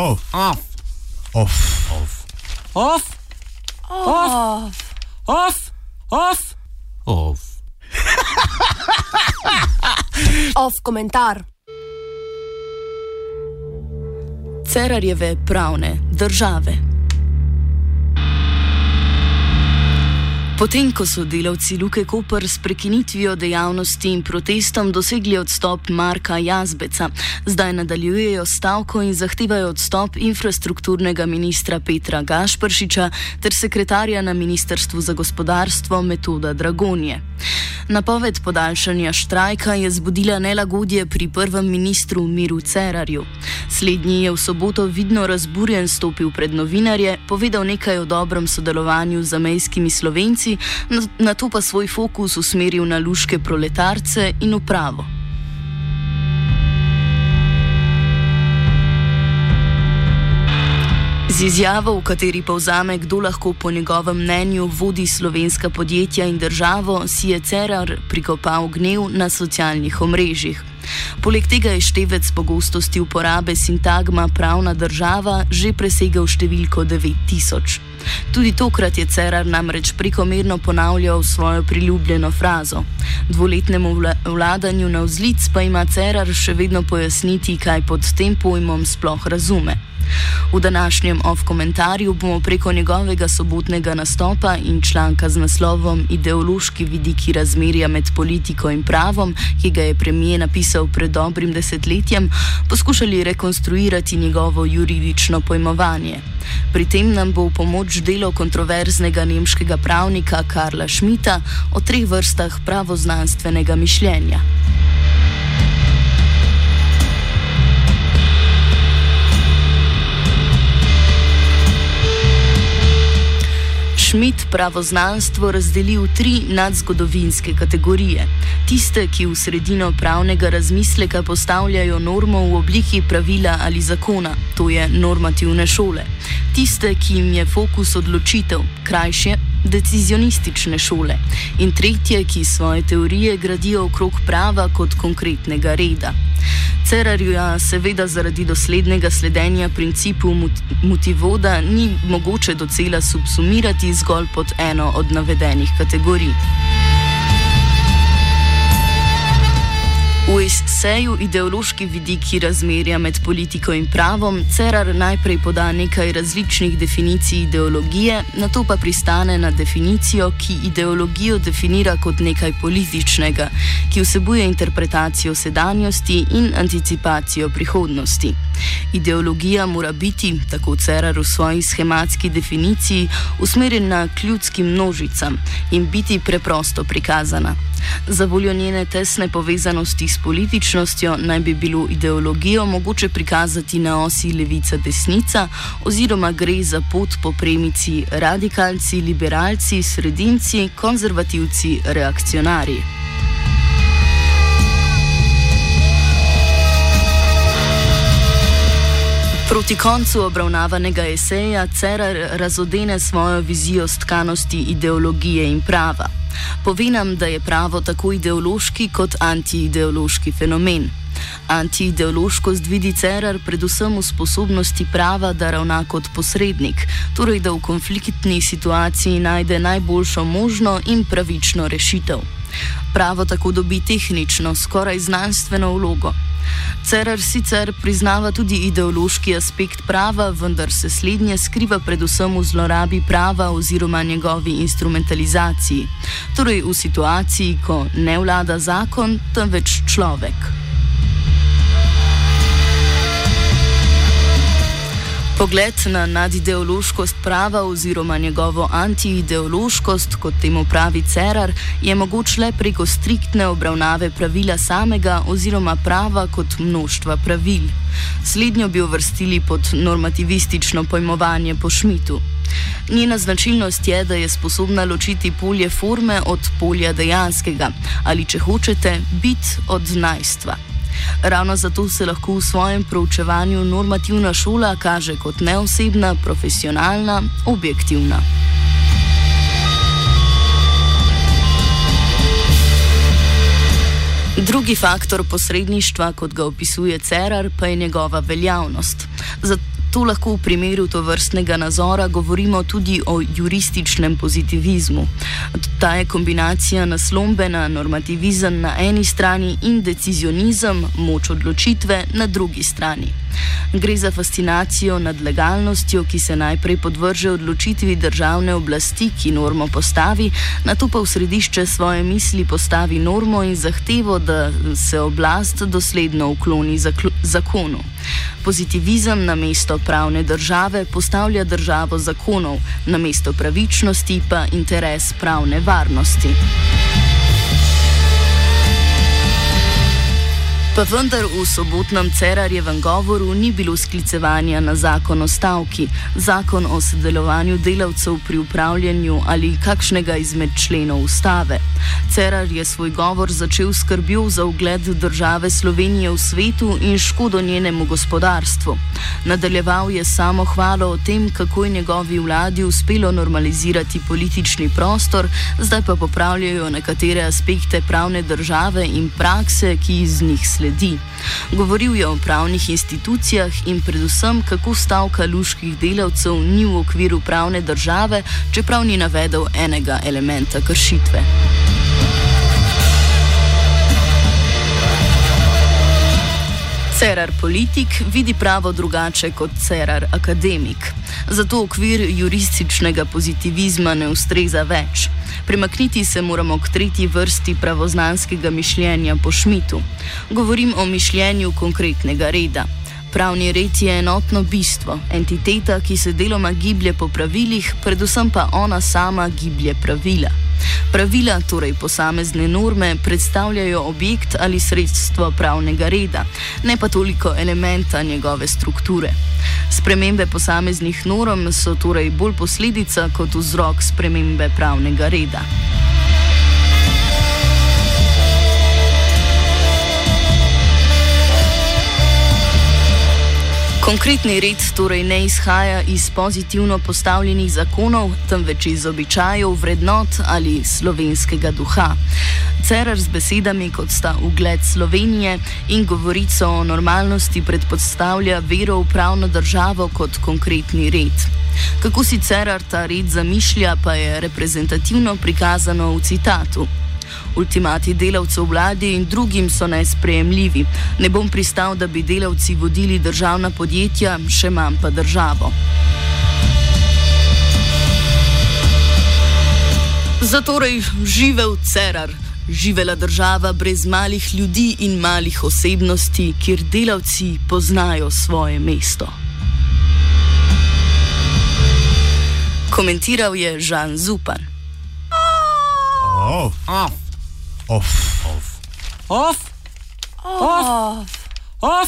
Off. Off. Off. Off. Off. Off. Off. Off. Off komentar. Cerarjeve pravne države. Potem, ko so delavci Luke Koper s prekinitvijo dejavnosti in protestom dosegli odstop Marka Jazbeca, zdaj nadaljujejo stavko in zahtevajo odstop infrastrukturnega ministra Petra Gašpršiča ter sekretarja na Ministrstvu za gospodarstvo Metoda Dragonje. Napoved podaljšanja štrajka je zbudila nelagodje pri prvem ministru Miru Cerarju. Slednji je v soboto vidno razburjen stopil pred novinarje, povedal nekaj o dobrem sodelovanju z amejskimi slovenci, na to pa svoj fokus usmeril na luške proletarce in upravo. Z izjavo, v kateri povzame, kdo lahko po njegovem mnenju vodi slovenska podjetja in državo, si je Cerar prikopal gnev na socialnih omrežjih. Poleg tega je števec pogostosti uporabe sintagma pravna država že presegel številko 9000. Tudi tokrat je Cerar namreč prekomerno ponavljal svojo priljubljeno frazo. Dvoletnemu vladanju na vzlic pa ima Cerar še vedno pojasniti, kaj pod tem pojmom sploh razume. V današnjem off-komentarju bomo preko njegovega sobotnega nastopa in članka z naslovom Ideološki vidiki razmerja med politiko in pravom, ki ga je premije napisal pred dobrim desetletjem, poskušali rekonstruirati njegovo juridično pojmovanje. Pri tem nam bo v pomoč delo kontroverznega nemškega pravnika Karla Schmidta o treh vrstah pravoznanstvenega mišljenja. Schmidt pravoznanstvo razdeli v tri nadzgodovinske kategorije. Tiste, ki v sredino pravnega razmisleka postavljajo normo v obliki pravila ali zakona, to je normativne šole. Tiste, ki jim je fokus odločitev, krajše, decizionistične šole. In tretje, ki svoje teorije gradijo okrog prava kot konkretnega reda. Cerarja seveda zaradi doslednega sledenja principu mutivoda ni mogoče docela subsumirati zgolj pod eno od navedenih kategorij. V eseju Ideološki vidiki razmerja med politiko in pravom Cerar najprej poda nekaj različnih definicij ideologije, na to pa pristane na definicijo, ki ideologijo definira kot nekaj političnega, ki vsebuje interpretacijo sedanjosti in anticipacijo prihodnosti. Ideologija mora biti, tako Cerar v svoji schematski definiciji, usmerjena k ljudskim množicam in biti preprosto prikazana. Za voljo njene tesne povezanosti s političnostjo naj bi bilo ideologijo mogoče prikazati na osi levica-desnica, oziroma gre za pot po premici radikalci, liberalci, sredinci, konzervativci, reakcionarji. Proti koncu obravnavanega eseja Cerar razodene svojo vizijo stkanosti ideologije in prava. Pove nam, da je pravo tako ideološki kot antiideološki fenomen. Antiideološkost vidi Cerar predvsem v sposobnosti prava, da ravna kot posrednik, torej da v konfliktni situaciji najde najboljšo možno in pravično rešitev. Pravo tako dobi tehnično, skoraj znanstveno vlogo. Cerar sicer priznava tudi ideološki aspekt prava, vendar se slednje skriva predvsem v zlorabi prava oziroma njegovi instrumentalizaciji, torej v situaciji, ko ne vlada zakon, temveč človek. Pogled na nadideološkost prava oziroma njegovo antiideološkost, kot temu pravi Cerar, je mogoč le preko striktne obravnave pravila samega oziroma prava kot množstva pravil. Slednjo bi uvrstili pod normativistično pojmovanje po Šmitu. Njena značilnost je, da je sposobna ločiti polje forme od polja dejanskega ali, če hočete, bit od najstva. Ravno zato se lahko v svojem proučevanju normativna šola kaže kot neosebna, profesionalna, objektivna. Drugi faktor posredništva, kot ga opisuje Cerar, pa je njegova veljavnost. To lahko v primeru to vrstnega nazora govorimo tudi o jurističnem pozitivizmu. Ta je kombinacija naslombe na normativizem na eni strani in decizionizem, moč odločitve na drugi strani. Gre za fascinacijo nad legalnostjo, ki se najprej podvrže odločitvi državne oblasti, ki normo postavi, na to pa v središče svoje misli postavi normo in zahtevo, da se oblast dosledno ukloni zakonu. Pozitivizem na mesto pravne države postavlja državo zakonov, na mesto pravičnosti pa interes pravne varnosti. Pa vendar v sobotnem Cerarjevem govoru ni bilo sklicevanja na zakon o stavki, zakon o sodelovanju delavcev pri upravljanju ali kakšnega izmed členov ustave. Cerar je svoj govor začel skrbjo za ugled države Slovenije v svetu in škodo njenemu gospodarstvu. Nadaljeval je samo hvalo o tem, kako je njegovi vladi uspelo normalizirati politični prostor, zdaj pa popravljajo nekatere aspekte pravne države in prakse, ki iz njih sledijo sledi. Govoril je o pravnih institucijah in predvsem, kako stavka luških delavcev ni v okviru pravne države, čeprav ni navedel enega elementa kršitve. Cerar politik vidi pravo drugače kot cerar akademik. Zato okvir jurističnega pozitivizma ne ustreza več. Premakniti se moramo k tretji vrsti pravoznanskega mišljenja po Šmitu. Govorim o mišljenju konkretnega reda. Pravni red je enotno bistvo, entiteta, ki se deloma giblje po pravilih, predvsem pa ona sama giblje pravila. Pravila, torej posamezne norme, predstavljajo objekt ali sredstvo pravnega reda, ne pa toliko elementa njegove strukture. Spremembe posameznih norm so torej bolj posledica kot vzrok spremembe pravnega reda. Konkretni red torej ne izhaja iz pozitivno postavljenih zakonov, temveč iz običajev, vrednot ali slovenskega duha. Cerar z besedami, kot sta ugled Slovenije in govorico o normalnosti, predpostavlja vero v pravno državo kot konkretni red. Kako si Cerar ta red zamišlja, pa je reprezentativno prikazano v citatu. Ultimati delavcev vladi in drugim so nesprejemljivi. Ne bom pristal, da bi delavci vodili državna podjetja, še manj pa državo. Zatorej živel cerar, živela država brez malih ljudi in malih osebnosti, kjer delavci poznajo svoje mesto. Komentiral je Žan Zupan. Oh. Oh. Off. Off. Off. Off. Off.